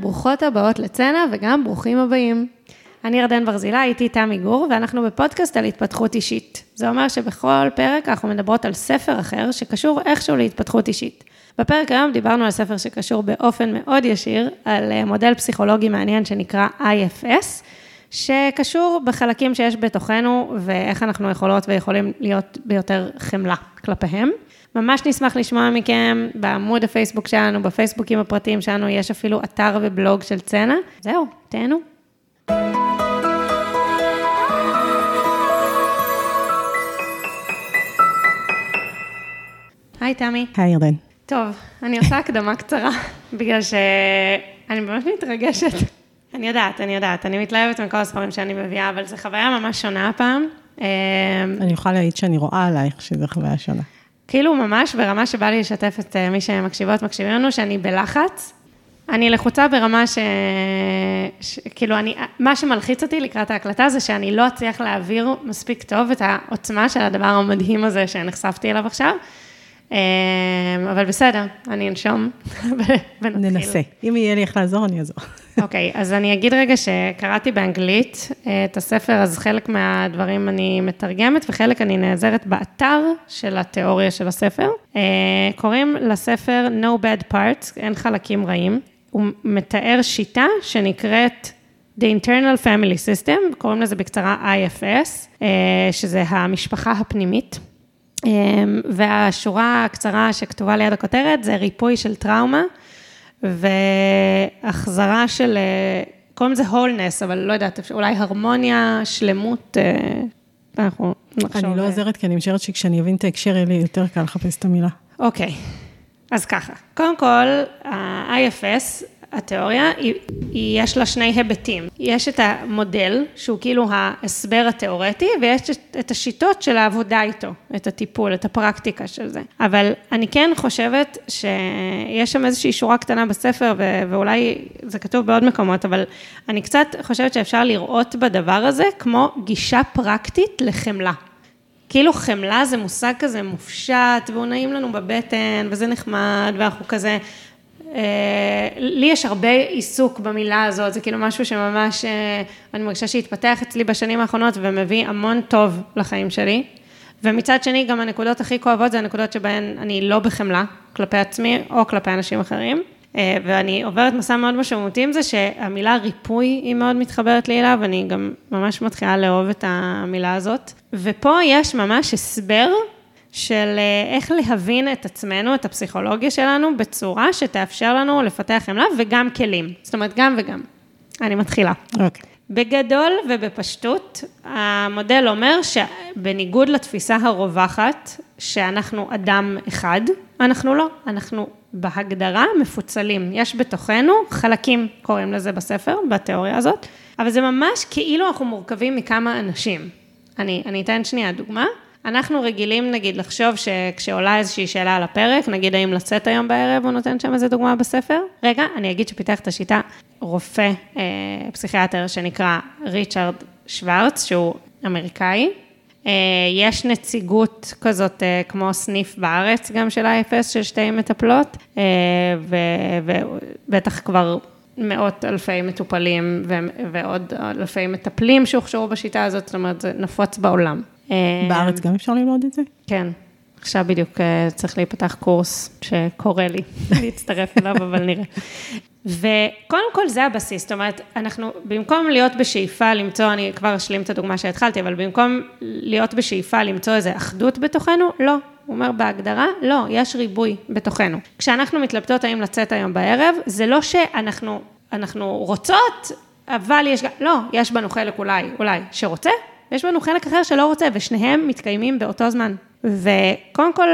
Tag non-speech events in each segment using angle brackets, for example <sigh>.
ברוכות הבאות לצנע וגם ברוכים הבאים. אני ירדן ברזילה, איתי תמי גור, ואנחנו בפודקאסט על התפתחות אישית. זה אומר שבכל פרק אנחנו מדברות על ספר אחר שקשור איכשהו להתפתחות אישית. בפרק היום דיברנו על ספר שקשור באופן מאוד ישיר, על אה, מודל פסיכולוגי מעניין שנקרא IFS, שקשור בחלקים שיש בתוכנו ואיך אנחנו יכולות ויכולים להיות ביותר חמלה כלפיהם. ממש נשמח לשמוע מכם בעמוד הפייסבוק שלנו, בפייסבוקים הפרטיים שלנו, יש אפילו אתר ובלוג של צנע. זהו, תהנו. היי, תמי. היי, ירדן. טוב, אני עושה הקדמה <laughs> קצרה, בגלל שאני באמת מתרגשת. <laughs> אני יודעת, אני יודעת, אני מתלהבת מכל הספרים שאני מביאה, אבל זו חוויה ממש שונה הפעם. אני יכולה להעיד שאני רואה עלייך שזו חוויה שונה. כאילו ממש ברמה שבא לי לשתף את אה, מי שמקשיבות, מקשיבים לנו, שאני בלחץ. אני לחוצה ברמה ש... ש... כאילו, אני... מה שמלחיץ אותי לקראת ההקלטה זה שאני לא אצליח להעביר מספיק טוב את העוצמה של הדבר המדהים הזה שנחשפתי אליו עכשיו. אמ, אבל בסדר, אני אנשום <laughs> ונתחיל. ננסה. אם יהיה לי איך לעזור, אני אעזור. <laughs> אוקיי, okay, אז אני אגיד רגע שקראתי באנגלית את הספר, אז חלק מהדברים אני מתרגמת וחלק אני נעזרת באתר של התיאוריה של הספר. אה, קוראים לספר No Bad Parts, אין חלקים רעים. הוא מתאר שיטה שנקראת The Internal Family System, קוראים לזה בקצרה IFS, אה, שזה המשפחה הפנימית. והשורה הקצרה שכתובה ליד הכותרת זה ריפוי של טראומה. והחזרה של, אה, קוראים לזה הולנס, אבל לא יודעת, אולי הרמוניה, שלמות, אה, אנחנו נחשוב. אני לא עוזרת, כי אני משערת שכשאני אבין את ההקשר, יהיה לי יותר קל לחפש את המילה. אוקיי, אז ככה, קודם כל, ה-IFS התיאוריה, היא, היא, יש לה שני היבטים. יש את המודל, שהוא כאילו ההסבר התיאורטי, ויש את השיטות של העבודה איתו, את הטיפול, את הפרקטיקה של זה. אבל אני כן חושבת שיש שם איזושהי שורה קטנה בספר, ו- ואולי זה כתוב בעוד מקומות, אבל אני קצת חושבת שאפשר לראות בדבר הזה כמו גישה פרקטית לחמלה. כאילו חמלה זה מושג כזה מופשט, והוא נעים לנו בבטן, וזה נחמד, ואנחנו כזה לי יש הרבה עיסוק במילה הזאת, זה כאילו משהו שממש, אה, אני מרגישה שהתפתח אצלי בשנים האחרונות ומביא המון טוב לחיים שלי. ומצד שני, גם הנקודות הכי כואבות זה הנקודות שבהן אני לא בחמלה כלפי עצמי או כלפי אנשים אחרים. אה, ואני עוברת מסע מאוד משמעותי עם זה, שהמילה ריפוי היא מאוד מתחברת לי אליו, ואני גם ממש מתחילה לאהוב את המילה הזאת. ופה יש ממש הסבר של אה, איך להבין את עצמנו, את הפסיכולוגיה שלנו, בצורה שתאפשר לנו לפתח חמלה וגם כלים. זאת אומרת, גם וגם. אני מתחילה. אוקיי. Okay. בגדול ובפשטות, המודל אומר שבניגוד לתפיסה הרווחת, שאנחנו אדם אחד, אנחנו לא, אנחנו בהגדרה מפוצלים. יש בתוכנו חלקים, קוראים לזה בספר, בתיאוריה הזאת, אבל זה ממש כאילו אנחנו מורכבים מכמה אנשים. אני, אני אתן שנייה דוגמה. אנחנו רגילים, נגיד, לחשוב שכשעולה איזושהי שאלה על הפרק, נגיד האם לצאת היום בערב, הוא נותן שם איזה דוגמה בספר. רגע, אני אגיד שפיתח את השיטה רופא אה, פסיכיאטר שנקרא ריצ'רד שוורץ, שהוא אמריקאי. אה, יש נציגות כזאת, אה, כמו סניף בארץ, גם של ה-IFS, של שתי מטפלות, אה, ובטח כבר מאות אלפי מטופלים ועוד אלפי מטפלים שהוכשרו בשיטה הזאת, זאת אומרת, זה נפוץ בעולם. בארץ גם אפשר ללמוד את זה? כן. עכשיו בדיוק אה, צריך להיפתח קורס שקורא לי <laughs> להצטרף אליו, אבל נראה. וקודם כל זה הבסיס, זאת אומרת, אנחנו, במקום להיות בשאיפה למצוא, אני כבר אשלים את הדוגמה שהתחלתי, אבל במקום להיות בשאיפה למצוא איזו אחדות בתוכנו, לא. הוא אומר בהגדרה, לא, יש ריבוי בתוכנו. כשאנחנו מתלבטות האם לצאת היום בערב, זה לא שאנחנו אנחנו רוצות, אבל יש, לא, יש בנו חלק אולי, אולי, שרוצה, ויש בנו חלק אחר שלא רוצה, ושניהם מתקיימים באותו זמן. וקודם כל,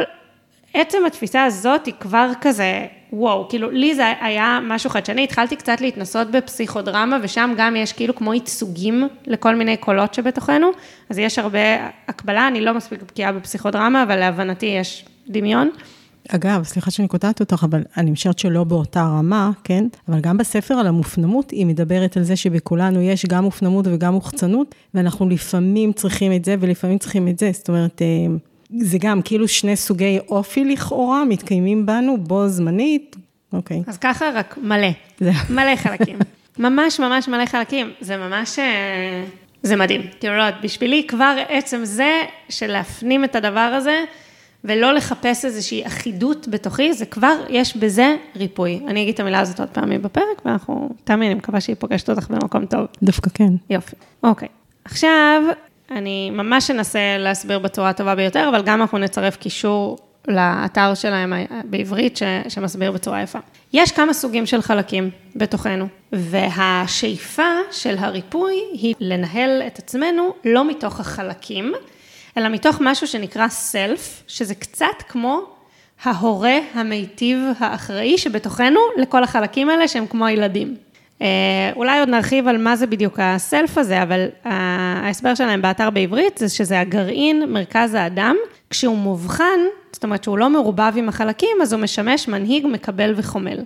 עצם התפיסה הזאת היא כבר כזה, וואו, כאילו, לי זה היה משהו חדשני, התחלתי קצת להתנסות בפסיכודרמה, ושם גם יש כאילו כמו ייצוגים לכל מיני קולות שבתוכנו, אז יש הרבה הקבלה, אני לא מספיק בקיאה בפסיכודרמה, אבל להבנתי יש דמיון. אגב, סליחה שאני קוטעת אותך, אבל אני משערת שלא באותה רמה, כן? אבל גם בספר על המופנמות, היא מדברת על זה שבכולנו יש גם מופנמות וגם מוחצנות, ואנחנו לפעמים צריכים את זה ולפעמים צריכים את זה. זאת אומרת, אה, זה גם כאילו שני סוגי אופי לכאורה, מתקיימים בנו בו זמנית, אוקיי. אז ככה, רק מלא. זה- מלא חלקים. ממש ממש מלא חלקים. זה ממש... אה, זה מדהים. כאילו, לא בשבילי כבר עצם זה של להפנים את הדבר הזה, ולא לחפש איזושהי אחידות בתוכי, זה כבר, יש בזה ריפוי. אני אגיד את המילה הזאת עוד פעמים בפרק, ואנחנו, תמי, אני מקווה שהיא פוגשת אותך במקום טוב. דווקא כן. יופי, אוקיי. עכשיו, אני ממש אנסה להסביר בצורה הטובה ביותר, אבל גם אנחנו נצרף קישור לאתר שלהם בעברית, ש, שמסביר בצורה יפה. יש כמה סוגים של חלקים בתוכנו, והשאיפה של הריפוי היא לנהל את עצמנו לא מתוך החלקים, אלא מתוך משהו שנקרא סלף, שזה קצת כמו ההורה המיטיב האחראי שבתוכנו לכל החלקים האלה שהם כמו הילדים. אה, אולי עוד נרחיב על מה זה בדיוק הסלף הזה, אבל ההסבר שלהם באתר בעברית זה שזה הגרעין, מרכז האדם, כשהוא מובחן, זאת אומרת שהוא לא מעורבב עם החלקים, אז הוא משמש מנהיג, מקבל וחומל.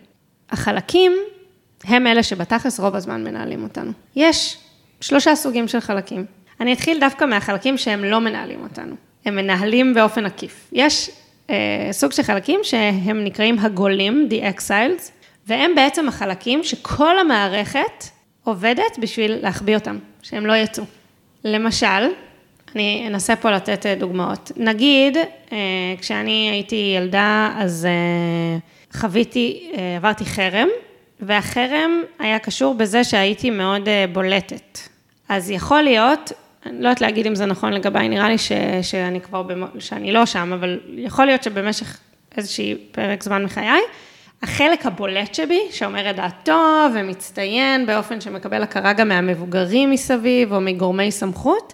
החלקים הם אלה שבתכלס רוב הזמן מנהלים אותנו. יש שלושה סוגים של חלקים. אני אתחיל דווקא מהחלקים שהם לא מנהלים אותנו. הם מנהלים באופן עקיף. יש אה, סוג של חלקים שהם נקראים הגולים, the exiles, והם בעצם החלקים שכל המערכת עובדת בשביל להחביא אותם, שהם לא יצאו. למשל, אני אנסה פה לתת אה, דוגמאות. נגיד, אה, כשאני הייתי ילדה, אז אה, חוויתי, עברתי חרם, והחרם היה קשור בזה שהייתי מאוד בולטת. אז יכול להיות, אני לא יודעת להגיד אם זה נכון לגביי, נראה לי ש, שאני כבר, במו, שאני לא שם, אבל יכול להיות שבמשך איזשהי פרק זמן מחיי, החלק הבולט שבי, שאומר את דעתו ומצטיין באופן שמקבל הכרה גם מהמבוגרים מסביב או מגורמי סמכות,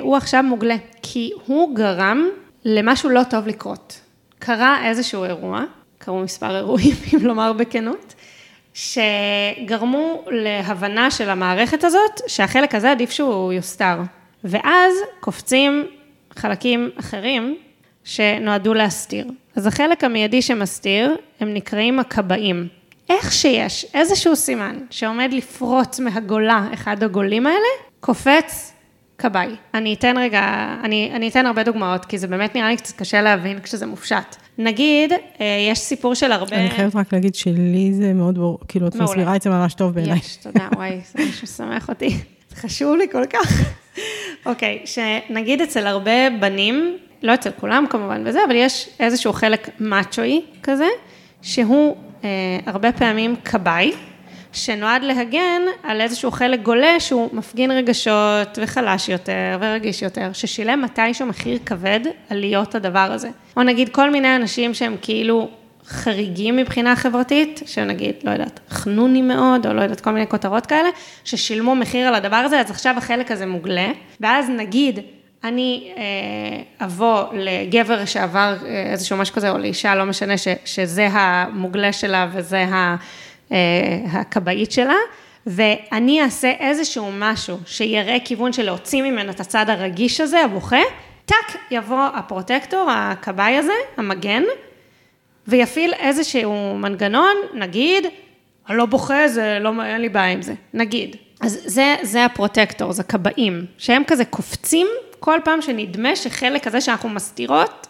הוא עכשיו מוגלה, כי הוא גרם למשהו לא טוב לקרות. קרה איזשהו אירוע, קרו מספר אירועים, <laughs> אם לומר בכנות, שגרמו להבנה של המערכת הזאת, שהחלק הזה עדיף שהוא יוסתר. ואז קופצים חלקים אחרים שנועדו להסתיר. אז החלק המיידי שמסתיר, הם נקראים הכבאים. איך שיש איזשהו סימן שעומד לפרוץ מהגולה, אחד הגולים האלה, קופץ כבאי. אני אתן רגע, אני, אני אתן הרבה דוגמאות, כי זה באמת נראה לי קצת קשה להבין כשזה מופשט. נגיד, אה, יש סיפור של הרבה... אני חייבת רק להגיד שלי זה מאוד ברור, כאילו, את מסבירה את זה ממש טוב בעיניי. יש, תודה, וואי, זה משהו ששמח אותי. זה חשוב לי כל כך. אוקיי, שנגיד אצל הרבה בנים, לא אצל כולם כמובן וזה, אבל יש איזשהו חלק מאצ'ואי כזה, שהוא אה, הרבה פעמים כבאי, שנועד להגן על איזשהו חלק גולה שהוא מפגין רגשות וחלש יותר ורגיש יותר, ששילם מתישהו מחיר כבד על להיות הדבר הזה. או נגיד כל מיני אנשים שהם כאילו חריגים מבחינה חברתית, שנגיד, לא יודעת, חנוני מאוד, או לא יודעת, כל מיני כותרות כאלה, ששילמו מחיר על הדבר הזה, אז עכשיו החלק הזה מוגלה, ואז נגיד, אני אה, אבוא לגבר שעבר אה, איזשהו משהו כזה, או לאישה, לא משנה, ש, שזה המוגלה שלה וזה ה... אה, הכבאית שלה, ואני אעשה איזשהו משהו שיראה כיוון של להוציא ממנה את הצד הרגיש הזה, הבוכה, טאק, יבוא הפרוטקטור, הכבאי הזה, המגן, ויפעיל איזשהו מנגנון, נגיד, אני לא בוכה, זה לא, אין לי בעיה עם זה, נגיד. אז זה, זה הפרוטקטור, זה כבאים, שהם כזה קופצים כל פעם שנדמה שחלק כזה שאנחנו מסתירות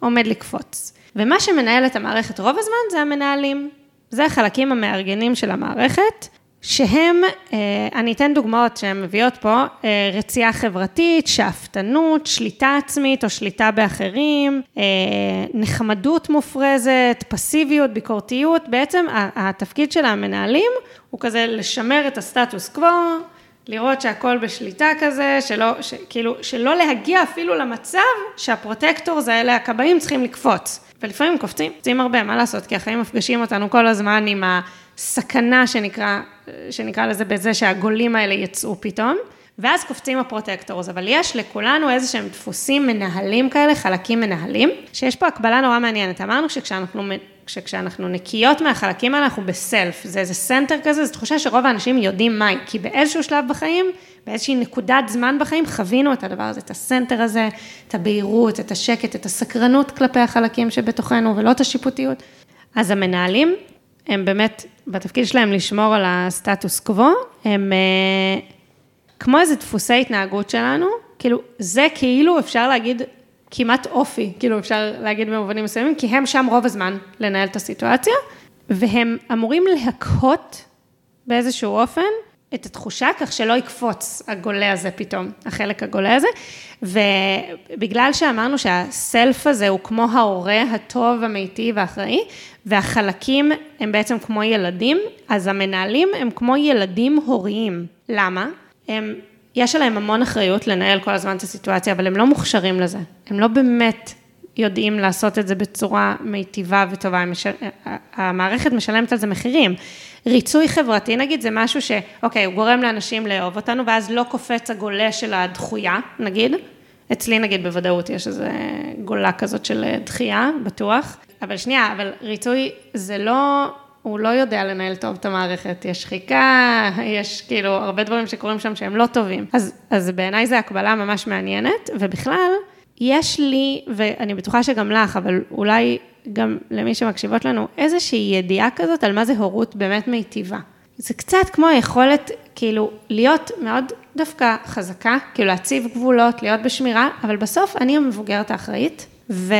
עומד לקפוץ. ומה שמנהל את המערכת רוב הזמן זה המנהלים. זה החלקים המארגנים של המערכת, שהם, אה, אני אתן דוגמאות שהן מביאות פה, אה, רצייה חברתית, שאפתנות, שליטה עצמית או שליטה באחרים, אה, נחמדות מופרזת, פסיביות, ביקורתיות, בעצם התפקיד של המנהלים הוא כזה לשמר את הסטטוס קוו, לראות שהכל בשליטה כזה, שלא, ש, כאילו, שלא להגיע אפילו למצב שהפרוטקטור זה אלה הכבאים צריכים לקפוץ. ולפעמים קופצים, קופצים הרבה, מה לעשות, כי החיים מפגשים אותנו כל הזמן עם הסכנה שנקרא, שנקרא לזה בזה שהגולים האלה יצאו פתאום, ואז קופצים ה protectors, אבל יש לכולנו איזה שהם דפוסים מנהלים כאלה, חלקים מנהלים, שיש פה הקבלה נורא מעניינת. אמרנו שכשאנחנו, שכשאנחנו נקיות מהחלקים האלה, אנחנו ב self, זה איזה center כזה, זו תחושה שרוב האנשים יודעים מהי, כי באיזשהו שלב בחיים, באיזושהי נקודת זמן בחיים, חווינו את הדבר הזה, את ה center הזה, את הבהירות, את השקט, את הסקרנות כלפי החלקים שבתוכנו, ולא את השיפוטיות. אז המנהלים, הם באמת, בתפקיד שלהם לשמור על הסטטוס קוו, הם אה, כמו איזה דפוסי התנהגות שלנו, כאילו, זה כאילו אפשר להגיד כמעט אופי, כאילו אפשר להגיד במובנים מסוימים, כי הם שם רוב הזמן לנהל את הסיטואציה, והם אמורים להקהות באיזשהו אופן את התחושה כך שלא יקפוץ הגולה הזה פתאום, החלק הגולה הזה, ובגלל שאמרנו שהסלף הזה הוא כמו ההורה הטוב, המיטיב והאחראי, והחלקים הם בעצם כמו ילדים, אז המנהלים הם כמו ילדים הוריים. למה? הם, יש עליהם המון אחריות לנהל כל הזמן את הסיטואציה, אבל הם לא מוכשרים לזה. הם לא באמת יודעים לעשות את זה בצורה מיטיבה וטובה, משל... המערכת משלמת על זה מחירים. ריצוי חברתי נגיד זה משהו שאוקיי, הוא גורם לאנשים לאהוב אותנו, ואז לא קופץ הגולה של הדחויה, נגיד. אצלי נגיד בוודאות יש איזו גולה כזאת של דחייה, בטוח. אבל שנייה, אבל ריצוי זה לא, הוא לא יודע לנהל טוב את המערכת, יש שחיקה, יש כאילו הרבה דברים שקורים שם שהם לא טובים. אז, אז בעיניי זו הקבלה ממש מעניינת, ובכלל, יש לי, ואני בטוחה שגם לך, אבל אולי גם למי שמקשיבות לנו, איזושהי ידיעה כזאת על מה זה הורות באמת מיטיבה. זה קצת כמו היכולת, כאילו, להיות מאוד דווקא חזקה, כאילו להציב גבולות, להיות בשמירה, אבל בסוף אני המבוגרת האחראית, ו...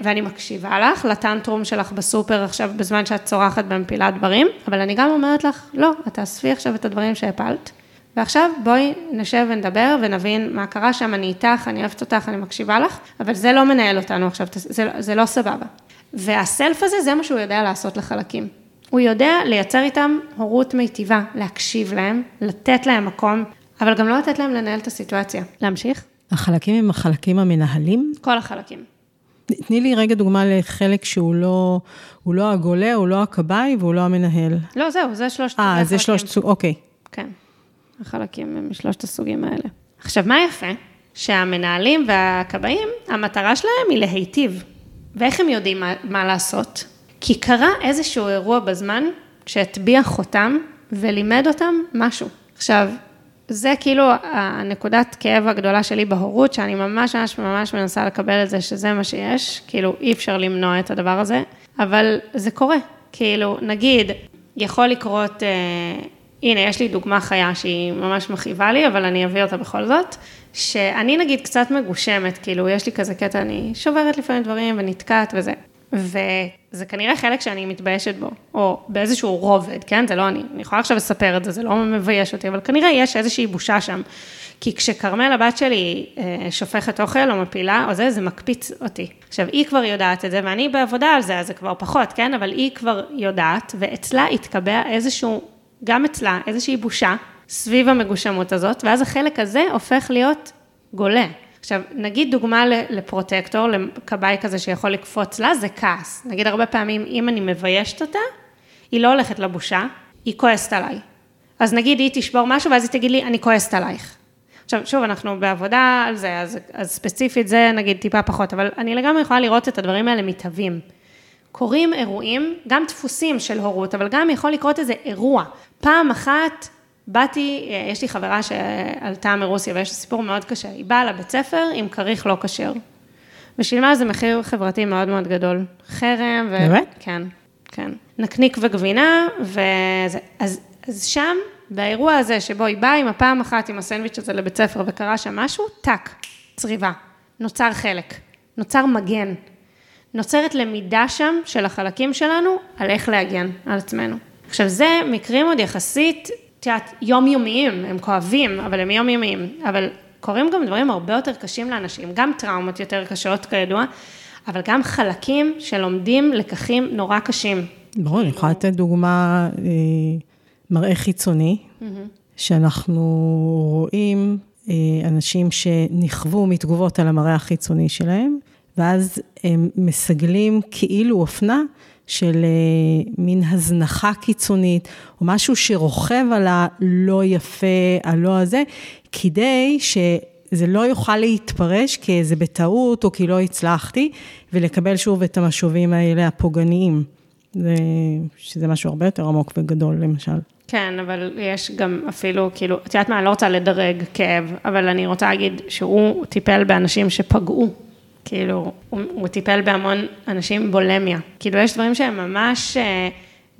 ואני מקשיבה לך לטנטרום שלך בסופר עכשיו, בזמן שאת צורחת במפילה דברים, אבל אני גם אומרת לך, לא, את תאספי עכשיו את הדברים שהפלת, ועכשיו בואי נשב ונדבר ונבין מה קרה שם, אני איתך, אני אוהבת אותך, אני מקשיבה לך, אבל זה לא מנהל אותנו עכשיו, זה, זה לא סבבה. והסלף הזה, זה מה שהוא יודע לעשות לחלקים. הוא יודע לייצר איתם הורות מיטיבה, להקשיב להם, לתת להם מקום, אבל גם לא לתת להם לנהל את הסיטואציה. להמשיך? החלקים הם החלקים המנהלים? כל החלקים. תני לי רגע דוגמה לחלק שהוא לא, הוא לא הגולה, הוא לא הכבאי והוא לא המנהל. לא, זהו, זה שלושת החלקים. אה, זה שלושת סוג, אוקיי. כן, החלקים הם משלושת הסוגים האלה. עכשיו, מה יפה? שהמנהלים והכבאים, המטרה שלהם היא להיטיב. ואיך הם יודעים מה, מה לעשות? כי קרה איזשהו אירוע בזמן שהטביע חותם ולימד אותם משהו. עכשיו, זה כאילו הנקודת כאב הגדולה שלי בהורות, שאני ממש ממש ממש מנסה לקבל את זה שזה מה שיש, כאילו אי אפשר למנוע את הדבר הזה, אבל זה קורה. כאילו, נגיד, יכול לקרות, אה, הנה, יש לי דוגמה חיה שהיא ממש מכאיבה לי, אבל אני אביא אותה בכל זאת, שאני נגיד קצת מגושמת, כאילו, יש לי כזה קטע, אני שוברת לפעמים דברים ונתקעת וזה. וזה כנראה חלק שאני מתביישת בו, או באיזשהו רובד, כן? זה לא אני. אני יכולה עכשיו לספר את זה, זה לא מבייש אותי, אבל כנראה יש איזושהי בושה שם. כי כשכרמל הבת שלי אה, שופכת אוכל או מפילה או זה, זה מקפיץ אותי. עכשיו, היא כבר יודעת את זה, ואני בעבודה על זה, אז זה כבר פחות, כן? אבל היא כבר יודעת, ואצלה התקבע איזשהו, גם אצלה, איזושהי בושה סביב המגושמות הזאת, ואז החלק הזה הופך להיות גולה. עכשיו, נגיד דוגמה לפרוטקטור, לכבאי כזה שיכול לקפוץ לה, זה כעס. נגיד הרבה פעמים, אם אני מביישת אותה, היא לא הולכת לבושה, היא כועסת עליי. אז נגיד היא תשבור משהו, ואז היא תגיד לי, אני כועסת עלייך. עכשיו, שוב, אנחנו בעבודה על זה, אז, אז ספציפית זה נגיד טיפה פחות, אבל אני לגמרי יכולה לראות את הדברים האלה מתהווים. קורים אירועים, גם דפוסים של הורות, אבל גם יכול לקרות איזה אירוע. פעם אחת באתי, יש לי חברה שעלתה מרוסיה ויש לה סיפור מאוד קשה, היא באה לבית ספר עם כריך לא כשר. ושילמה על זה מחיר חברתי מאוד מאוד גדול. חרם ו... באמת? כן, כן. נקניק וגבינה, וזה... אז, אז שם, באירוע הזה שבו היא באה עם הפעם אחת עם הסנדוויץ' הזה לבית ספר וקרה שם משהו, טאק, צריבה. נוצר חלק, נוצר מגן. נוצרת למידה שם של החלקים שלנו על איך להגן על עצמנו. עכשיו, זה מקרים עוד יחסית את יודעת, יומיומיים, הם כואבים, אבל הם יומיומיים. אבל קורים גם דברים הרבה יותר קשים לאנשים, גם טראומות יותר קשות כידוע, אבל גם חלקים שלומדים לקחים נורא קשים. ברור, אני יכולה לתת דוגמה, אה, מראה חיצוני, שאנחנו רואים אה, אנשים שנכוו מתגובות על המראה החיצוני שלהם, ואז הם מסגלים כאילו אופנה של אה, מין הזנחה קיצונית, או משהו שרוכב על הלא יפה, הלא הזה, כדי שזה לא יוכל להתפרש כאיזה בטעות, או כי לא הצלחתי, ולקבל שוב את המשובים האלה הפוגעניים. זה, שזה משהו הרבה יותר עמוק וגדול, למשל. כן, אבל יש גם אפילו, כאילו, את יודעת מה, אני לא רוצה לדרג כאב, אבל אני רוצה להגיד שהוא טיפל באנשים שפגעו כאילו, הוא, הוא טיפל בהמון אנשים עם בולמיה. כאילו, יש דברים שהם ממש, אה,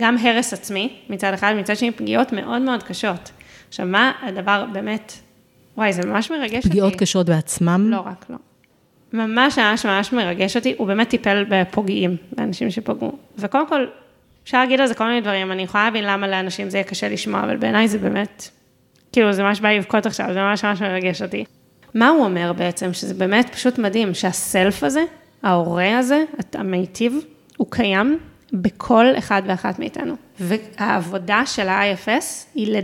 גם הרס עצמי מצד אחד, מצד שני פגיעות מאוד מאוד קשות. עכשיו, מה הדבר באמת, וואי, זה ממש מרגש פגיעות אותי. פגיעות קשות בעצמם? לא רק, לא. ממש ממש ממש מרגש אותי, הוא באמת טיפל בפוגעים, באנשים שפגעו. וקודם כל, אפשר להגיד על זה כל מיני דברים, אני יכולה להבין למה לאנשים זה יהיה קשה לשמוע, אבל בעיניי זה באמת, כאילו, זה ממש בא לבכות עכשיו, זה ממש ממש מרגש אותי. מה הוא אומר בעצם? שזה באמת פשוט מדהים, שהסלף הזה, ההורה הזה, המיטיב, הוא קיים בכל אחד ואחת מאיתנו. והעבודה של ה-IFS היא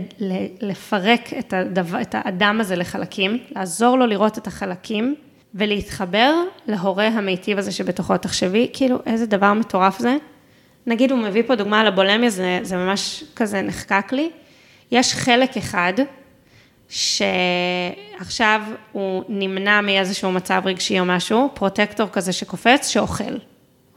לפרק את, הדבר, את האדם הזה לחלקים, לעזור לו לראות את החלקים ולהתחבר להורה המיטיב הזה שבתוכו. תחשבי, כאילו, איזה דבר מטורף זה. נגיד, הוא מביא פה דוגמה על הבולמיה, זה, זה ממש כזה נחקק לי. יש חלק אחד שעכשיו הוא נמנע מאיזשהו מצב רגשי או משהו, פרוטקטור כזה שקופץ, שאוכל,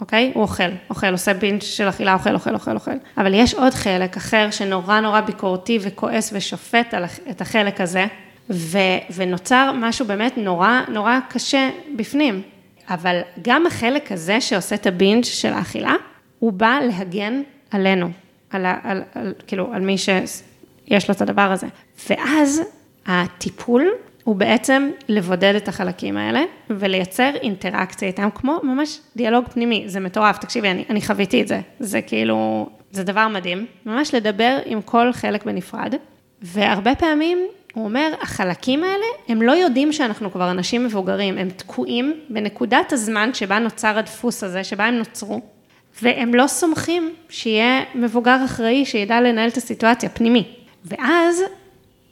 אוקיי? הוא אוכל, אוכל, עושה בינץ' של אכילה, אוכל, אוכל, אוכל, אוכל. אבל יש עוד חלק אחר שנורא נורא ביקורתי וכועס ושופט על, את החלק הזה, ו, ונוצר משהו באמת נורא נורא קשה בפנים. אבל גם החלק הזה שעושה את הבינץ' של האכילה, הוא בא להגן עלינו, על, על, על, על, כאילו, על מי שיש לו את הדבר הזה. ואז הטיפול הוא בעצם לבודד את החלקים האלה ולייצר אינטראקציה איתם, כמו ממש דיאלוג פנימי, זה מטורף, תקשיבי, אני, אני חוויתי את זה, זה כאילו, זה דבר מדהים, ממש לדבר עם כל חלק בנפרד, והרבה פעמים הוא אומר, החלקים האלה, הם לא יודעים שאנחנו כבר אנשים מבוגרים, הם תקועים בנקודת הזמן שבה נוצר הדפוס הזה, שבה הם נוצרו, והם לא סומכים שיהיה מבוגר אחראי שידע לנהל את הסיטואציה פנימי. ואז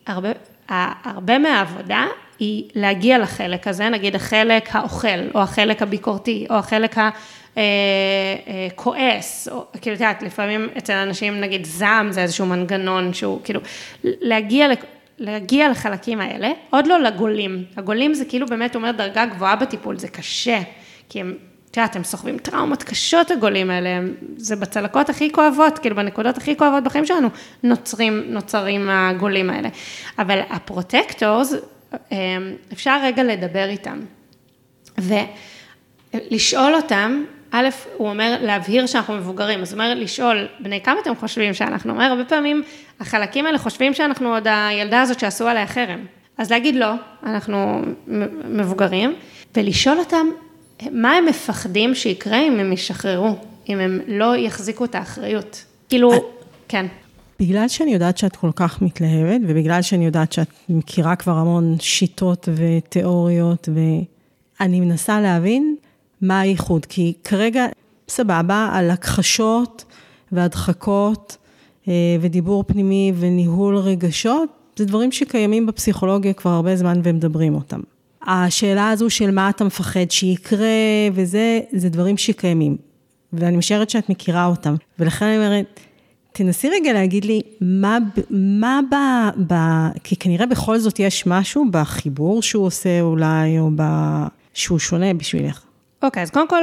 הרבה, הרבה מהעבודה היא להגיע לחלק הזה, נגיד החלק האוכל, או החלק הביקורתי, או החלק הכועס, או כאילו, את יודעת, לפעמים אצל אנשים, נגיד זעם זה איזשהו מנגנון שהוא, כאילו, להגיע, להגיע לחלקים האלה, עוד לא לגולים, הגולים זה כאילו באמת אומר דרגה גבוהה בטיפול, זה קשה, כי הם את יודעת, הם סוחבים טראומות קשות הגולים האלה, זה בצלקות הכי כואבות, כאילו בנקודות הכי כואבות בחיים שלנו, נוצרים, נוצרים הגולים האלה. אבל ה protectors, אפשר רגע לדבר איתם. ולשאול אותם, א', הוא אומר להבהיר שאנחנו מבוגרים, אז הוא אומר לשאול, בני כמה אתם חושבים שאנחנו? אומר, הרבה פעמים החלקים האלה חושבים שאנחנו עוד הילדה הזאת שעשו עליה חרם. אז להגיד לא, אנחנו מבוגרים, ולשאול אותם מה הם מפחדים שיקרה אם הם ישחררו, אם הם לא יחזיקו את האחריות? כאילו, כן. בגלל שאני יודעת שאת כל כך מתלהבת, ובגלל שאני יודעת שאת מכירה כבר המון שיטות ותיאוריות, ואני מנסה להבין מה הייחוד, כי כרגע, סבבה, על הכחשות והדחקות אה, ודיבור פנימי וניהול רגשות, זה דברים שקיימים בפסיכולוגיה כבר הרבה זמן ומדברים אותם. השאלה הזו של מה אתה מפחד שיקרה וזה, זה דברים שקיימים. ואני משערת שאת מכירה אותם. ולכן אני אומרת, תנסי רגע להגיד לי, מה, מה ב, ב... כי כנראה בכל זאת יש משהו בחיבור שהוא עושה אולי, או ב... שהוא שונה בשבילך. אוקיי, okay, אז קודם כל,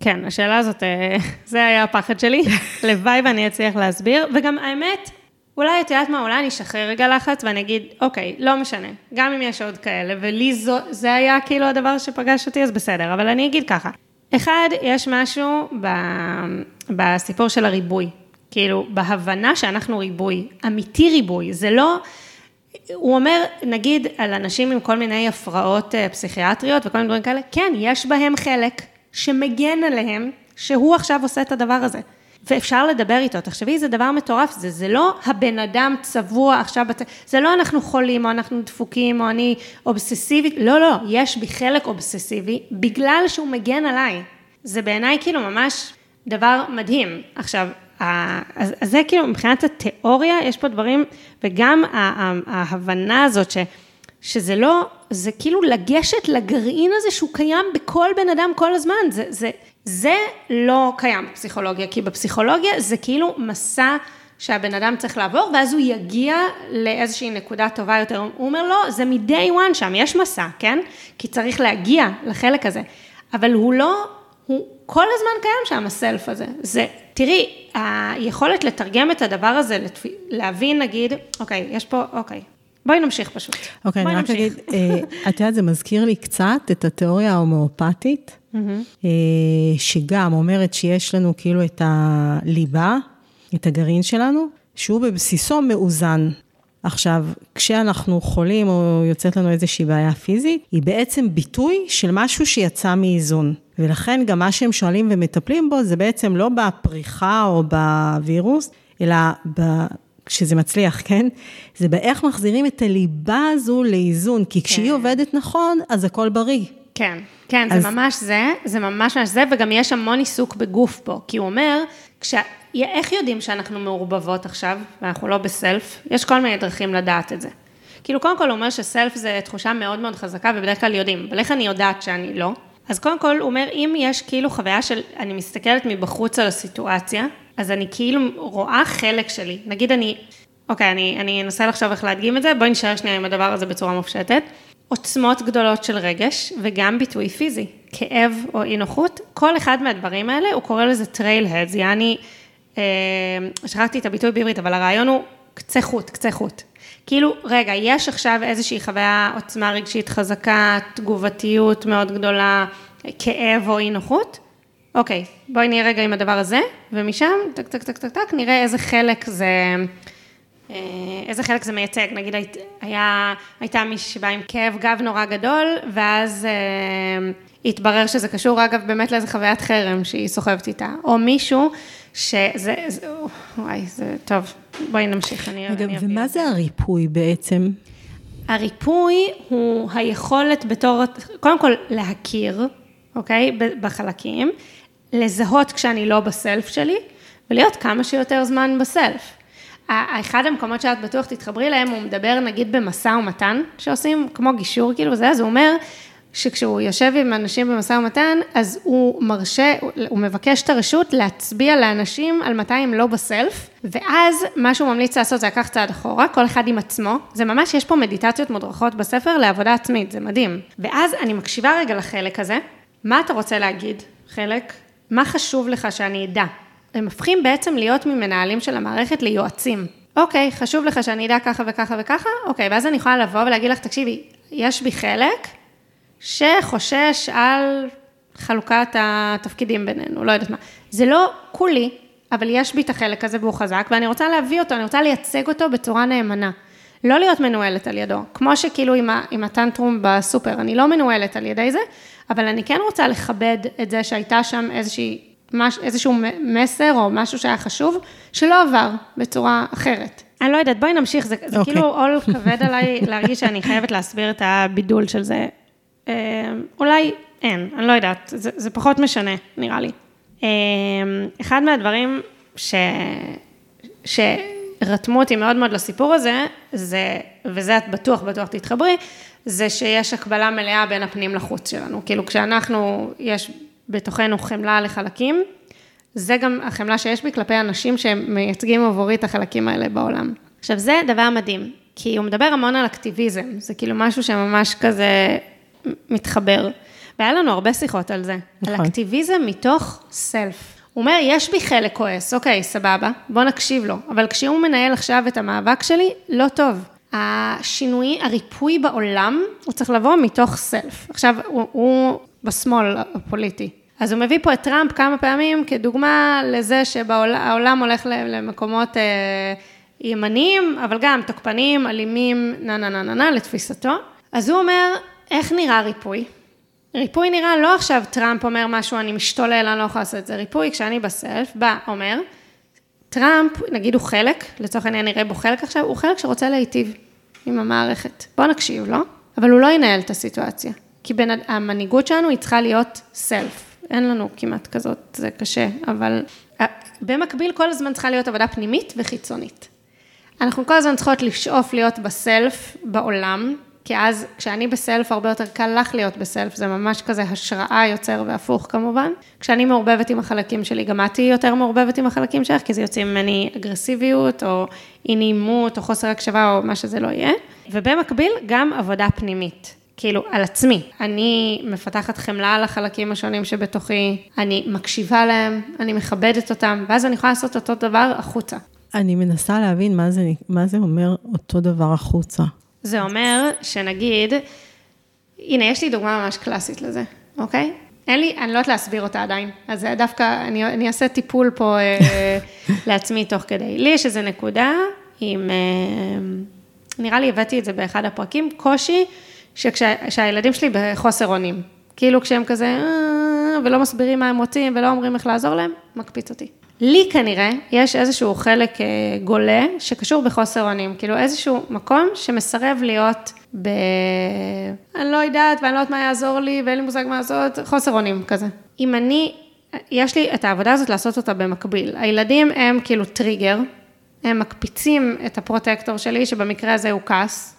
כן, השאלה הזאת, אה, <laughs> זה היה הפחד שלי. <laughs> לוואי ואני אצליח להסביר, וגם האמת, אולי את יודעת מה, אולי אני אשחרר רגע לחץ ואני אגיד, אוקיי, לא משנה, גם אם יש עוד כאלה, ולי זו, זה היה כאילו הדבר שפגש אותי, אז בסדר, אבל אני אגיד ככה. אחד, יש משהו ב, בסיפור של הריבוי, כאילו, בהבנה שאנחנו ריבוי, אמיתי ריבוי, זה לא, הוא אומר, נגיד, על אנשים עם כל מיני הפרעות אה, פסיכיאטריות וכל מיני דברים כאלה, כן, יש בהם חלק שמגן עליהם, שהוא עכשיו עושה את הדבר הזה. ואפשר לדבר איתו. תחשבי, זה דבר מטורף, זה, זה לא הבן אדם צבוע עכשיו, זה לא אנחנו חולים, או אנחנו דפוקים, או אני אובססיבית, לא, לא, יש בי חלק אובססיבי, בגלל שהוא מגן עליי. זה בעיניי כאילו ממש דבר מדהים. עכשיו, אז, אז זה כאילו, מבחינת התיאוריה, יש פה דברים, וגם ההבנה הזאת ש... שזה לא, זה כאילו לגשת לגרעין הזה שהוא קיים בכל בן אדם כל הזמן, זה, זה, זה לא קיים בפסיכולוגיה, כי בפסיכולוגיה זה כאילו מסע שהבן אדם צריך לעבור, ואז הוא יגיע לאיזושהי נקודה טובה יותר. הוא אומר, לא, זה מ-day one שם, יש מסע, כן? כי צריך להגיע לחלק הזה. אבל הוא לא, הוא כל הזמן קיים שם, הסלף הזה. זה, תראי, היכולת לתרגם את הדבר הזה, להבין, נגיד, אוקיי, יש פה, אוקיי, בואי נמשיך פשוט. אוקיי, אני רק אגיד, אה, את יודעת, זה מזכיר לי קצת את התיאוריה ההומואפתית, אה, שגם אומרת שיש לנו כאילו את הליבה, את הגרעין שלנו, שהוא בבסיסו מאוזן. עכשיו, כשאנחנו חולים או יוצאת לנו איזושהי בעיה פיזית, היא בעצם ביטוי של משהו שיצא מאיזון. ולכן גם מה שהם שואלים ומטפלים בו, זה בעצם לא בפריחה או בווירוס, אלא ב... כשזה מצליח, <laughs> כן? זה באיך מחזירים את הליבה הזו לאיזון, כי כשהיא כן. עובדת נכון, אז הכל בריא. כן, כן, אז... זה ממש זה, זה ממש ממש זה, וגם יש המון עיסוק בגוף פה, כי הוא אומר, כש... איך יודעים שאנחנו מעורבבות עכשיו, ואנחנו לא בסלף? יש כל מיני דרכים לדעת את זה. כאילו, קודם כל הוא אומר שסלף זה תחושה מאוד מאוד חזקה, ובדרך כלל יודעים, אבל איך אני יודעת שאני לא? אז קודם כל, הוא אומר, אם יש כאילו חוויה של, אני מסתכלת מבחוץ על הסיטואציה, אז אני כאילו רואה חלק שלי. נגיד אני, אוקיי, אני, אני אנסה לחשוב איך להדגים את זה, בואי נשאר שנייה עם הדבר הזה בצורה מופשטת. עוצמות גדולות של רגש, וגם ביטוי פיזי, כאב או אי נוחות, כל אחד מהדברים האלה, הוא קורא לזה trailheads, יעני, אה, שכחתי את הביטוי בעברית, אבל הרעיון הוא קצה חוט, קצה חוט. כאילו, רגע, יש עכשיו איזושהי חוויה, עוצמה רגשית חזקה, תגובתיות מאוד גדולה, כאב או אי נוחות? אוקיי, בואי נהיה רגע עם הדבר הזה, ומשם, טק, טק, טק, טק, טק, נראה איזה חלק זה, איזה חלק זה מייצג. נגיד, היה, הייתה מישהי שבאה עם כאב גב נורא גדול, ואז אה, התברר שזה קשור, אגב, באמת לאיזה חוויית חרם שהיא סוחבת איתה. או מישהו שזה, זה, וואי, זה טוב, בואי נמשיך, אני אביא. רגע, ומה זה הריפוי בעצם? הריפוי הוא היכולת בתור, קודם כל להכיר, אוקיי, בחלקים, לזהות כשאני לא בסלף שלי, ולהיות כמה שיותר זמן בסלף. אחד המקומות שאת בטוח תתחברי אליהם, הוא מדבר נגיד במשא ומתן שעושים, כמו גישור כאילו זה, אז הוא אומר, שכשהוא יושב עם אנשים במשא ומתן, אז הוא מרשה, הוא מבקש את הרשות להצביע לאנשים על מתי הם לא בסלף, ואז מה שהוא ממליץ לעשות זה לקחת צעד אחורה, כל אחד עם עצמו, זה ממש, יש פה מדיטציות מודרכות בספר לעבודה עצמית, זה מדהים. ואז אני מקשיבה רגע לחלק הזה, מה אתה רוצה להגיד, חלק? מה חשוב לך שאני אדע? הם הופכים בעצם להיות ממנהלים של המערכת ליועצים. אוקיי, חשוב לך שאני אדע ככה וככה וככה? אוקיי, ואז אני יכולה לבוא ולהגיד לך, תקשיבי, יש בי חלק שחושש על חלוקת התפקידים בינינו, לא יודעת מה. זה לא כולי, אבל יש בי את החלק הזה והוא חזק, ואני רוצה להביא אותו, אני רוצה לייצג אותו בצורה נאמנה. לא להיות מנוהלת על ידו, כמו שכאילו עם, עם הטנטרום בסופר, אני לא מנוהלת על ידי זה, אבל אני כן רוצה לכבד את זה שהייתה שם איזושהי, מש, איזשהו מסר או משהו שהיה חשוב, שלא עבר בצורה אחרת. אני לא יודעת, בואי נמשיך, זה, זה okay. אוקיי. כאילו עול כבד עליי להרגיש שאני חייבת להסביר את הבידול של זה. אה, אולי אין, אני לא יודעת, זה, זה פחות משנה, נראה לי. אה, אחד מהדברים ש... שרתמו אותי מאוד מאוד לסיפור הזה, זה, וזה את בטוח, בטוח תתחברי, זה שיש הקבלה מלאה בין הפנים לחוץ שלנו. כאילו, כשאנחנו, יש בתוכנו חמלה לחלקים, זה גם החמלה שיש בי כלפי אנשים שמייצגים עבורי את החלקים האלה בעולם. עכשיו, זה דבר מדהים, כי הוא מדבר המון על אקטיביזם, זה כאילו משהו שממש כזה מתחבר. והיה לנו הרבה שיחות על זה, נכון. על אקטיביזם מתוך סלף. הוא אומר, יש בי חלק כועס, אוקיי, סבבה, בוא נקשיב לו, אבל כשהוא מנהל עכשיו את המאבק שלי, לא טוב. השינוי, הריפוי בעולם, הוא צריך לבוא מתוך סלף. עכשיו, הוא, הוא בשמאל הפוליטי. אז הוא מביא פה את טראמפ כמה פעמים כדוגמה לזה שהעולם הולך למקומות אה, ימניים, אבל גם תוקפניים, אלימים, נה נה נה נה נה, לתפיסתו. אז הוא אומר, איך נראה ריפוי? ריפוי נראה לא עכשיו טראמפ אומר משהו, אני משתולל, אני לא יכולה לעשות את זה. ריפוי, כשאני בסלף, בא, אומר, טראמפ, נגיד הוא חלק, לצורך העניין נראה בו חלק עכשיו, הוא חלק שרוצה להיטיב עם המערכת. בוא נקשיב לו, לא? אבל הוא לא ינהל את הסיטואציה. כי בין, המנהיגות שלנו היא צריכה להיות סלף. אין לנו כמעט כזאת, זה קשה, אבל אה, במקביל כל הזמן צריכה להיות עבודה פנימית וחיצונית. אנחנו כל הזמן צריכות לשאוף להיות בסלף בעולם, כי אז כשאני בסלף, הרבה יותר קל לך להיות בסלף, זה ממש כזה השראה יוצר והפוך כמובן. כשאני מעורבבת עם החלקים שלי, גם את תהיי יותר מעורבבת עם החלקים שלך, כי זה יוצא ממני אגרסיביות, או אי נעימות, או חוסר הקשבה, או מה שזה לא יהיה. ובמקביל, גם עבודה פנימית. כאילו, על עצמי. אני מפתחת חמלה על החלקים השונים שבתוכי, אני מקשיבה להם, אני מכבדת אותם, ואז אני יכולה לעשות אותו דבר החוצה. אני מנסה להבין מה זה, מה זה אומר אותו דבר החוצה. זה אומר שנגיד, הנה, יש לי דוגמה ממש קלאסית לזה, אוקיי? אין לי, אני לא יודעת להסביר אותה עדיין, אז דווקא, אני, אני אעשה טיפול פה אה, <laughs> לעצמי תוך כדי. לי יש איזו נקודה עם, אה, נראה לי הבאתי את זה באחד הפרקים, קושי שכשהילדים שלי בחוסר אונים. כאילו כשהם כזה, אה", ולא מסבירים מה הם רוצים ולא אומרים איך לעזור להם, מקפיץ אותי. לי כנראה יש איזשהו חלק אה, גולה שקשור בחוסר אונים, כאילו איזשהו מקום שמסרב להיות ב... אני לא יודעת ואני לא יודעת מה יעזור לי ואין לי מושג מה לעשות, חוסר אונים כזה. אם אני, יש לי את העבודה הזאת לעשות אותה במקביל. הילדים הם כאילו טריגר, הם מקפיצים את ה protector שלי, שבמקרה הזה הוא כעס,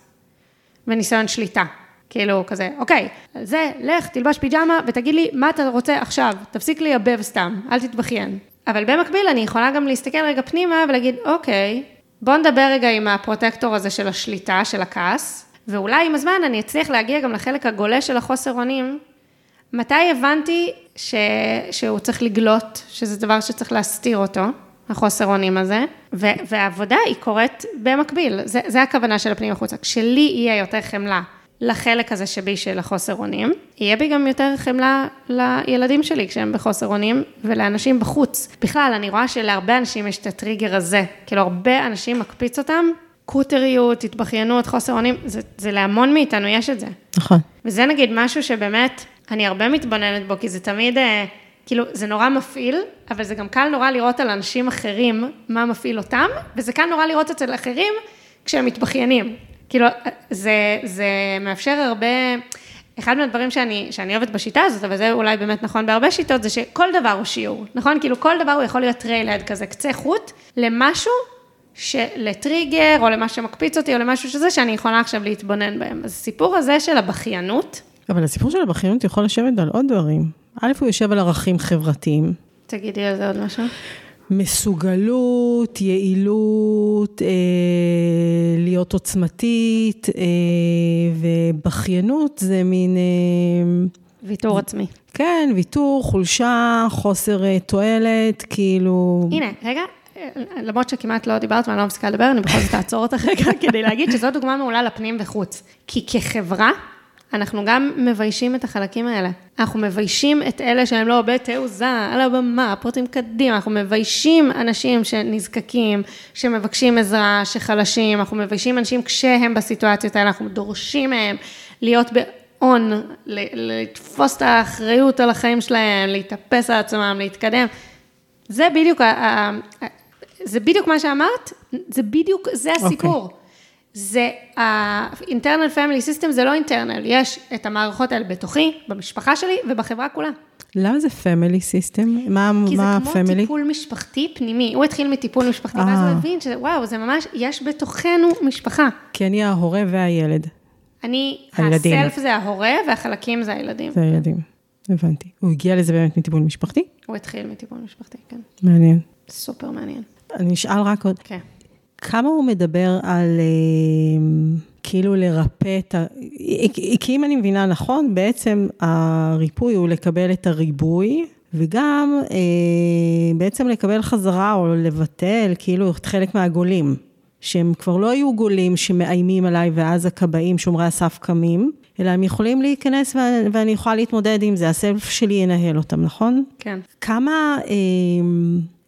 וניסיון שליטה. כאילו, כזה, אוקיי, זה, לך, תלבש פיג'מה ותגיד לי מה אתה רוצה עכשיו, תפסיק לייבב סתם, אל תתבכיין. אבל במקביל אני יכולה גם להסתכל רגע פנימה ולהגיד, אוקיי, בוא נדבר רגע עם הפרוטקטור הזה של השליטה, של הכעס, ואולי עם הזמן אני אצליח להגיע גם לחלק הגולה של החוסר אונים. מתי הבנתי ש... שהוא צריך לגלות, שזה דבר שצריך להסתיר אותו, החוסר אונים הזה, ו... והעבודה היא קורית במקביל, זה, זה הכוונה של הפנים החוצה. כשלי יהיה יותר חמלה לחלק הזה שבי של החוסר אונים, יהיה בי גם יותר חמלה לילדים שלי כשהם בחוסר אונים ולאנשים בחוץ. בכלל, אני רואה שלהרבה אנשים יש את הטריגר הזה, כאילו הרבה אנשים מקפיץ אותם, קוטריות, התבכיינות, חוסר אונים, זה, זה להמון מאיתנו, יש את זה. נכון. וזה נגיד משהו שבאמת, אני הרבה מתבוננת בו, כי זה תמיד, אה, כאילו, זה נורא מפעיל, אבל זה גם קל נורא לראות על אנשים אחרים מה מפעיל אותם, וזה קל נורא לראות אצל אחרים כשהם מתבכיינים. כאילו, זה, זה מאפשר הרבה, אחד מהדברים שאני, שאני אוהבת בשיטה הזאת, אבל זה אולי באמת נכון בהרבה שיטות, זה שכל דבר הוא שיעור, נכון? כאילו, כל דבר הוא יכול להיות trailhead כזה, קצה חוט, למשהו לטריגר, או למה שמקפיץ אותי, או למשהו שזה, שאני יכולה עכשיו להתבונן בהם. אז הסיפור הזה של הבכיינות... אבל הסיפור של הבכיינות יכול לשבת על עוד דברים. א', הוא יושב על ערכים חברתיים. תגידי על זה עוד משהו. מסוגלות, יעילות, אה, להיות עוצמתית, אה, ובכיינות זה מין... אה, ויתור עצמי. כן, ויתור, חולשה, חוסר אה, תועלת, כאילו... הנה, רגע, למרות שכמעט לא דיברת ואני לא מפסיקה לדבר, אני בכל זאת אעצור אותך רגע <laughs> כדי להגיד שזו דוגמה מעולה לפנים וחוץ. כי כחברה, אנחנו גם מביישים את החלקים האלה. אנחנו מביישים את אלה שהם לא בתעוזה, על הבמה, פרוטים קדימה, אנחנו מביישים אנשים שנזקקים, שמבקשים עזרה, שחלשים, אנחנו מביישים אנשים כשהם בסיטואציות האלה, אנחנו דורשים מהם להיות ב-on, לתפוס את האחריות על החיים שלהם, להתאפס על עצמם, להתקדם. זה בדיוק, זה בדיוק מה שאמרת, זה בדיוק, זה אוקיי. הסיפור. Okay. זה ה-internal family system זה לא internal, יש את המערכות האלה בתוכי, במשפחה שלי ובחברה כולה. למה זה family system? מה family? כי זה כמו family? טיפול משפחתי פנימי. הוא התחיל מטיפול משפחתי, ואז הוא אה. הבין שוואו, זה ממש, יש בתוכנו משפחה. כי אני ההורה והילד. אני, הילדים. הסלף זה ההורה והחלקים זה הילדים. זה הילדים, הבנתי. הוא הגיע לזה באמת מטיפול משפחתי? הוא התחיל מטיפול משפחתי, כן. מעניין. סופר מעניין. אני אשאל רק עוד. כן. כמה הוא מדבר על אה, כאילו לרפא את ה... כי אם אני מבינה נכון, בעצם הריפוי הוא לקבל את הריבוי, וגם אה, בעצם לקבל חזרה או לבטל כאילו חלק מהגולים, שהם כבר לא היו גולים שמאיימים עליי ואז הכבאים, שומרי הסף קמים, אלא הם יכולים להיכנס ואני יכולה להתמודד עם זה, הסלף שלי ינהל אותם, נכון? כן. כמה... אה,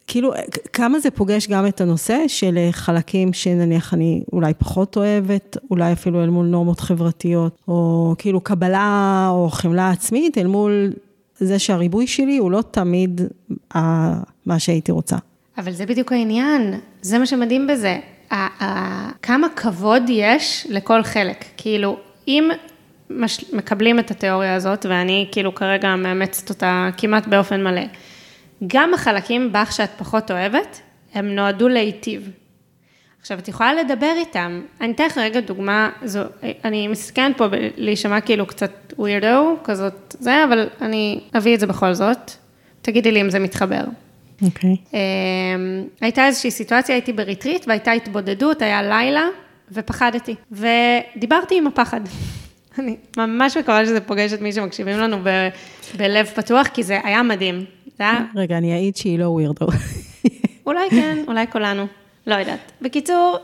כאילו, כמה זה פוגש גם את הנושא של אה, חלקים שנניח אני אולי פחות אוהבת, אולי אפילו אל מול נורמות חברתיות, או כאילו קבלה או חמלה עצמית, אל מול זה שהריבוי שלי הוא לא תמיד מה שהייתי רוצה. אבל זה בדיוק העניין, זה מה שמדהים בזה. כמה כבוד יש לכל חלק. כאילו, אם מש, מקבלים את התיאוריה הזאת, ואני כאילו כרגע מאמצת אותה כמעט באופן מלא, גם החלקים בך שאת פחות אוהבת, הם נועדו להיטיב. עכשיו, את יכולה לדבר איתם. אני אתן לך רגע דוגמה, זו, אני מסתכנת פה להישמע כאילו קצת ווירדו, כזאת זה, אבל אני אביא את זה בכל זאת. תגידי לי אם זה מתחבר. אוקיי. Okay. אמ, הייתה איזושהי סיטואציה, הייתי בריטריט והייתה התבודדות, היה לילה, ופחדתי. ודיברתי עם הפחד. <laughs> אני ממש מקווה שזה פוגש את מי שמקשיבים לנו ב, בלב פתוח, כי זה היה מדהים. זה היה... רגע, אני אעיד שהיא לא ווירדו. אולי כן, אולי כולנו, לא יודעת. בקיצור,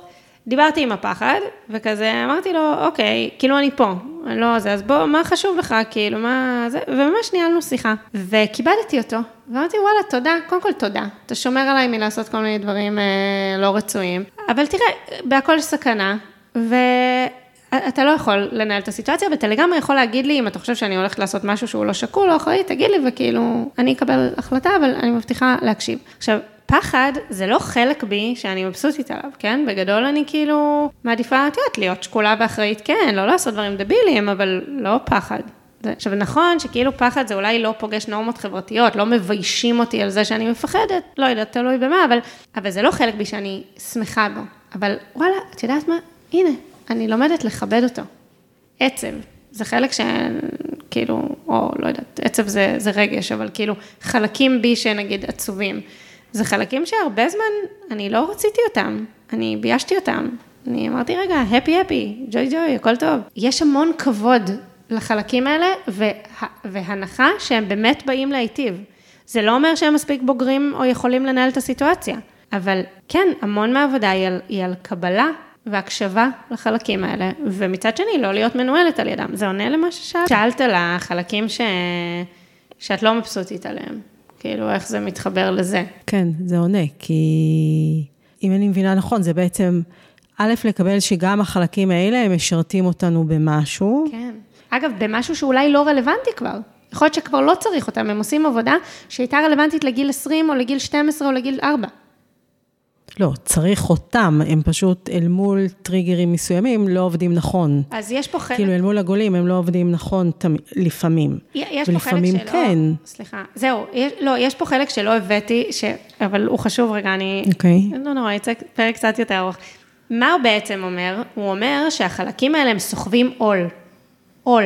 דיברתי עם הפחד, וכזה אמרתי לו, אוקיי, כאילו אני פה, אני לא זה, אז בוא, מה חשוב לך, כאילו, מה זה, וממש ניהלנו שיחה. וכיבדתי אותו, ואמרתי, וואלה, תודה, קודם כל תודה. אתה שומר עליי מלעשות כל מיני דברים אה, לא רצויים, אבל תראה, בהכל יש סכנה, ואתה לא יכול לנהל את הסיטואציה, ואתה לגמרי יכול להגיד לי, אם אתה חושב שאני הולכת לעשות משהו שהוא לא שקול או אחראי, תגיד לי, וכאילו, אני אקבל החלטה, אבל אני מבטיחה להקשיב. עכשיו, פחד זה לא חלק בי שאני מבסוטית עליו, כן? בגדול אני כאילו מעדיפה, את יודעת, להיות שקולה ואחראית, כן, לא לעשות דברים דבילים, אבל לא פחד. עכשיו, נכון שכאילו פחד זה אולי לא פוגש נורמות חברתיות, לא מביישים אותי על זה שאני מפחדת, לא יודעת, תלוי במה, אבל, אבל זה לא חלק בי שאני שמחה בו. אבל וואלה, את יודעת מה? הנה, אני לומדת לכבד אותו. עצב, זה חלק שכאילו, או לא יודעת, עצב זה, זה רגש, אבל כאילו חלקים בי שנגיד עצובים. זה חלקים שהרבה זמן אני לא רציתי אותם, אני ביישתי אותם. אני אמרתי, רגע, הפי הפי, ג'וי ג'וי, הכל טוב. יש המון כבוד לחלקים האלה, וה, והנחה שהם באמת באים להיטיב. זה לא אומר שהם מספיק בוגרים או יכולים לנהל את הסיטואציה, אבל כן, המון מהעבודה היא על, היא על קבלה והקשבה לחלקים האלה, ומצד שני, לא להיות מנוהלת על ידם. זה עונה למה ששאלת. שאלת על החלקים ש... שאת לא מבסוטית עליהם. כאילו, איך זה מתחבר לזה. כן, זה עונה, כי אם אני מבינה נכון, זה בעצם, א', לקבל שגם החלקים האלה, הם משרתים אותנו במשהו. כן. אגב, במשהו שאולי לא רלוונטי כבר. יכול להיות שכבר לא צריך אותם, הם עושים עבודה שהייתה רלוונטית לגיל 20 או לגיל 12 או לגיל 4. לא, צריך אותם, הם פשוט אל מול טריגרים מסוימים לא עובדים נכון. אז יש פה חלק... כאילו אל מול הגולים הם לא עובדים נכון תמ... לפעמים. יש פה חלק שלא... כן. סליחה, זהו, יש, לא, יש פה חלק שלא הבאתי, ש... אבל הוא חשוב רגע, אני... אוקיי. Okay. לא נורא, יצא פרק קצת יותר ארוך. מה הוא בעצם אומר? הוא אומר שהחלקים האלה הם סוחבים עול. עול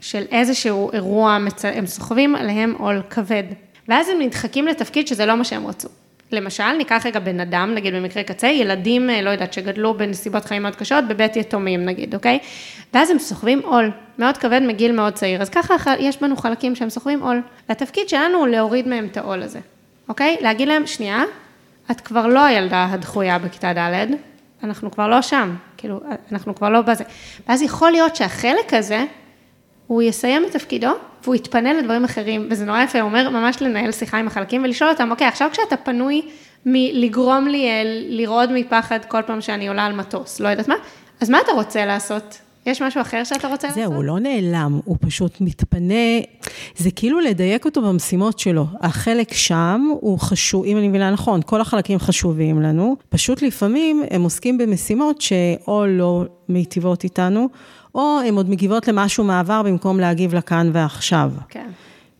של איזשהו אירוע, מצ... הם סוחבים עליהם עול כבד. ואז הם נדחקים לתפקיד שזה לא מה שהם רצו. למשל, ניקח רגע בן אדם, נגיד במקרה קצה, ילדים, אה, לא יודעת, שגדלו בנסיבות חיים מאוד קשות, בבית יתומים נגיד, אוקיי? ואז הם סוחבים עול מאוד כבד מגיל מאוד צעיר. אז ככה יש בנו חלקים שהם סוחבים עול. והתפקיד שלנו הוא להוריד מהם את העול הזה, אוקיי? להגיד להם, שנייה, את כבר לא הילדה הדחויה בכיתה ד', אנחנו כבר לא שם, כאילו, אנחנו כבר לא בזה. ואז יכול להיות שהחלק הזה, הוא יסיים את תפקידו, והוא יתפנה לדברים אחרים, וזה נורא יפה, הוא אומר ממש לנהל שיחה עם החלקים ולשאול אותם, אוקיי, עכשיו כשאתה פנוי מלגרום לי אה, לרעוד מפחד כל פעם שאני עולה על מטוס, לא יודעת מה, אז מה אתה רוצה לעשות? יש משהו אחר שאתה רוצה זהו, לעשות? זהו, הוא לא נעלם, הוא פשוט מתפנה, זה כאילו לדייק אותו במשימות שלו. החלק שם הוא חשוב, אם אני מבינה נכון, כל החלקים חשובים לנו, פשוט לפעמים הם עוסקים במשימות שאו לא מיטיבות איתנו, או הן עוד מגיבות למשהו מעבר במקום להגיב לכאן ועכשיו. כן.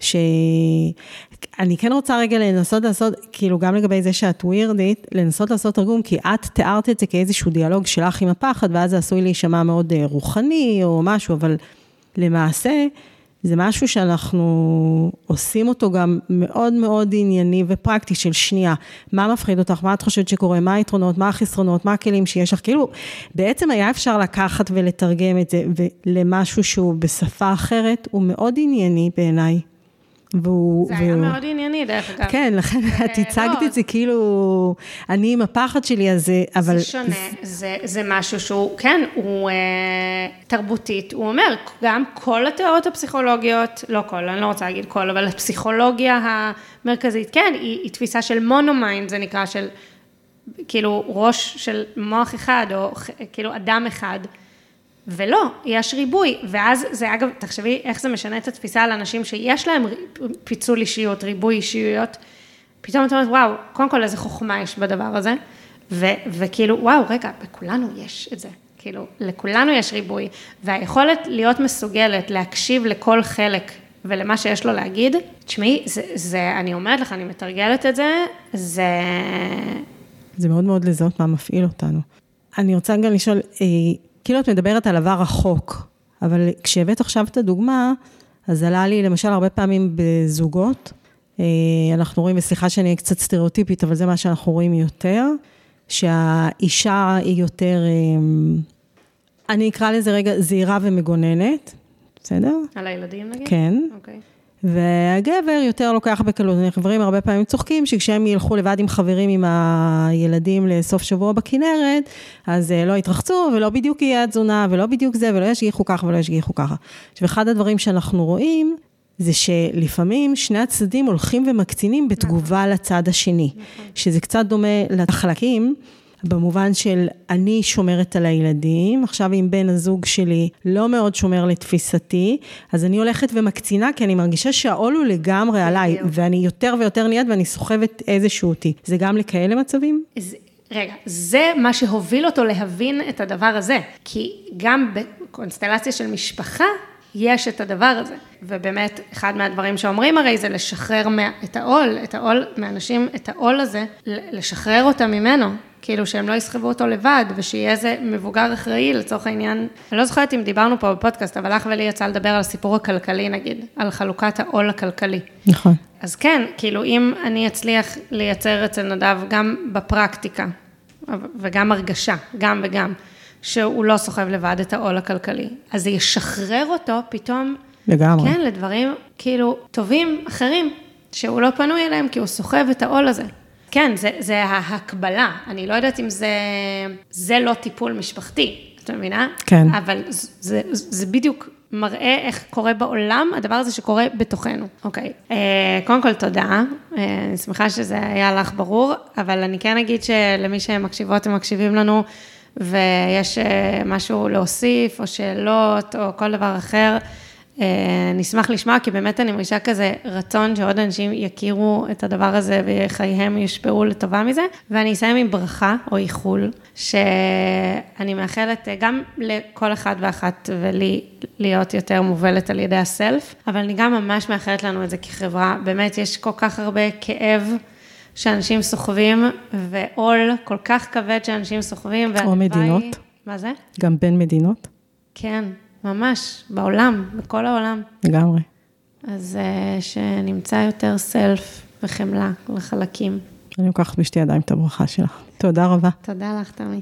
שאני כן רוצה רגע לנסות לעשות, כאילו גם לגבי זה שאת ווירדית, לנסות לעשות תרגום, כי את תיארת את זה כאיזשהו דיאלוג שלך עם הפחד, ואז זה עשוי להישמע מאוד אה, רוחני או משהו, אבל למעשה, זה משהו שאנחנו עושים אותו גם מאוד מאוד ענייני ופרקטי של שנייה. מה מפחיד אותך? מה את חושבת שקורה? מה היתרונות? מה החסרונות? מה הכלים שיש לך? כאילו, בעצם היה אפשר לקחת ולתרגם את זה למשהו שהוא בשפה אחרת, הוא מאוד ענייני בעיניי. והוא... זה והוא... היה מאוד ענייני, דרך אגב. כן, לכן את הצגת. את זה כאילו, אני עם הפחד שלי, אז זה, אבל... זה שונה, זה, זה משהו שהוא, כן, הוא אה, תרבותית, הוא אומר, גם כל התיאוריות הפסיכולוגיות, לא כל, אני לא רוצה להגיד כל, אבל הפסיכולוגיה המרכזית, כן, היא, היא תפיסה של mono-mind, זה נקרא של, כאילו, ראש של מוח אחד, או כאילו אדם אחד. ולא, יש ריבוי, ואז זה אגב, תחשבי איך זה משנה את התפיסה על אנשים שיש להם פיצול אישיות, ריבוי אישיויות, פתאום את אומרת, וואו, קודם כל איזה חוכמה יש בדבר הזה, ו, וכאילו, וואו, רגע, בכולנו יש את זה, כאילו, לכולנו יש ריבוי, והיכולת להיות מסוגלת להקשיב לכל חלק ולמה שיש לו להגיד, תשמעי, זה, זה, אני אומרת לך, אני מתרגלת את זה, זה... זה מאוד מאוד לזהות מה מפעיל אותנו. אני רוצה גם לשאול, אה, כאילו את מדברת על עבר רחוק, אבל כשהבאת עכשיו את הדוגמה, אז עלה לי למשל הרבה פעמים בזוגות, אה, אנחנו רואים, וסליחה שאני קצת סטריאוטיפית, אבל זה מה שאנחנו רואים יותר, שהאישה היא יותר, אה, אני אקרא לזה רגע זהירה ומגוננת, בסדר? על הילדים נגיד? כן. אוקיי. Okay. והגבר יותר לוקח בקלות. גברים הרבה פעמים צוחקים שכשהם ילכו לבד עם חברים עם הילדים לסוף שבוע בכנרת, אז אה, לא יתרחצו ולא בדיוק יהיה התזונה ולא בדיוק זה ולא ישגיחו ככה ולא ישגיחו ככה. עכשיו, אחד הדברים שאנחנו רואים, זה שלפעמים שני הצדדים הולכים ומקצינים בתגובה. לצד השני. שזה קצת דומה לחלקים. במובן של אני שומרת על הילדים, עכשיו אם בן הזוג שלי לא מאוד שומר לתפיסתי, אז אני הולכת ומקצינה, כי אני מרגישה שהעול הוא לגמרי עליי, ואני יותר ויותר נהיית ואני סוחבת איזשהו אותי. זה גם לכאלה מצבים? זה, רגע, זה מה שהוביל אותו להבין את הדבר הזה, כי גם בקונסטלציה של משפחה, יש את הדבר הזה. ובאמת, אחד מהדברים שאומרים הרי זה לשחרר מה, את העול, את העול מאנשים, את העול הזה, לשחרר אותם ממנו. כאילו שהם לא יסחבו אותו לבד, ושיהיה איזה מבוגר אחראי לצורך העניין. אני לא זוכרת אם דיברנו פה בפודקאסט, אבל לך ולי יצא לדבר על הסיפור הכלכלי נגיד, על חלוקת העול הכלכלי. נכון. אז כן, כאילו אם אני אצליח לייצר אצל נדב גם בפרקטיקה, וגם הרגשה, גם וגם, שהוא לא סוחב לבד את העול הכלכלי, אז זה ישחרר אותו פתאום, לגמרי. כן, לדברים כאילו טובים אחרים, שהוא לא פנוי אליהם כי הוא סוחב את העול הזה. כן, זה, זה ההקבלה. אני לא יודעת אם זה, זה לא טיפול משפחתי, את מבינה? כן. אבל זה, זה בדיוק מראה איך קורה בעולם הדבר הזה שקורה בתוכנו. אוקיי, אה, קודם כל תודה, אה, אני שמחה שזה היה לך ברור, אבל אני כן אגיד שלמי שמקשיבות ומקשיבים לנו, ויש אה, משהו להוסיף, או שאלות, או כל דבר אחר, אה, נשמח לשמוע, כי באמת אני מרגישה כזה רצון שעוד אנשים יכירו את הדבר הזה וחייהם יושפעו לטובה מזה. ואני אסיים עם ברכה או איחול, שאני מאחלת גם לכל אחד ואחת ולי להיות יותר מובלת על ידי הסלף, אבל אני גם ממש מאחלת לנו את זה כחברה. באמת, יש כל כך הרבה כאב. שאנשים סוחבים, ועול כל כך כבד שאנשים סוחבים. או מדינות. מה זה? גם בין מדינות. כן, ממש, בעולם, בכל העולם. לגמרי. אז uh, שנמצא יותר סלף וחמלה לחלקים. אני לוקחת בשתי ידיים את הברכה שלך. תודה רבה. תודה לך, תמי.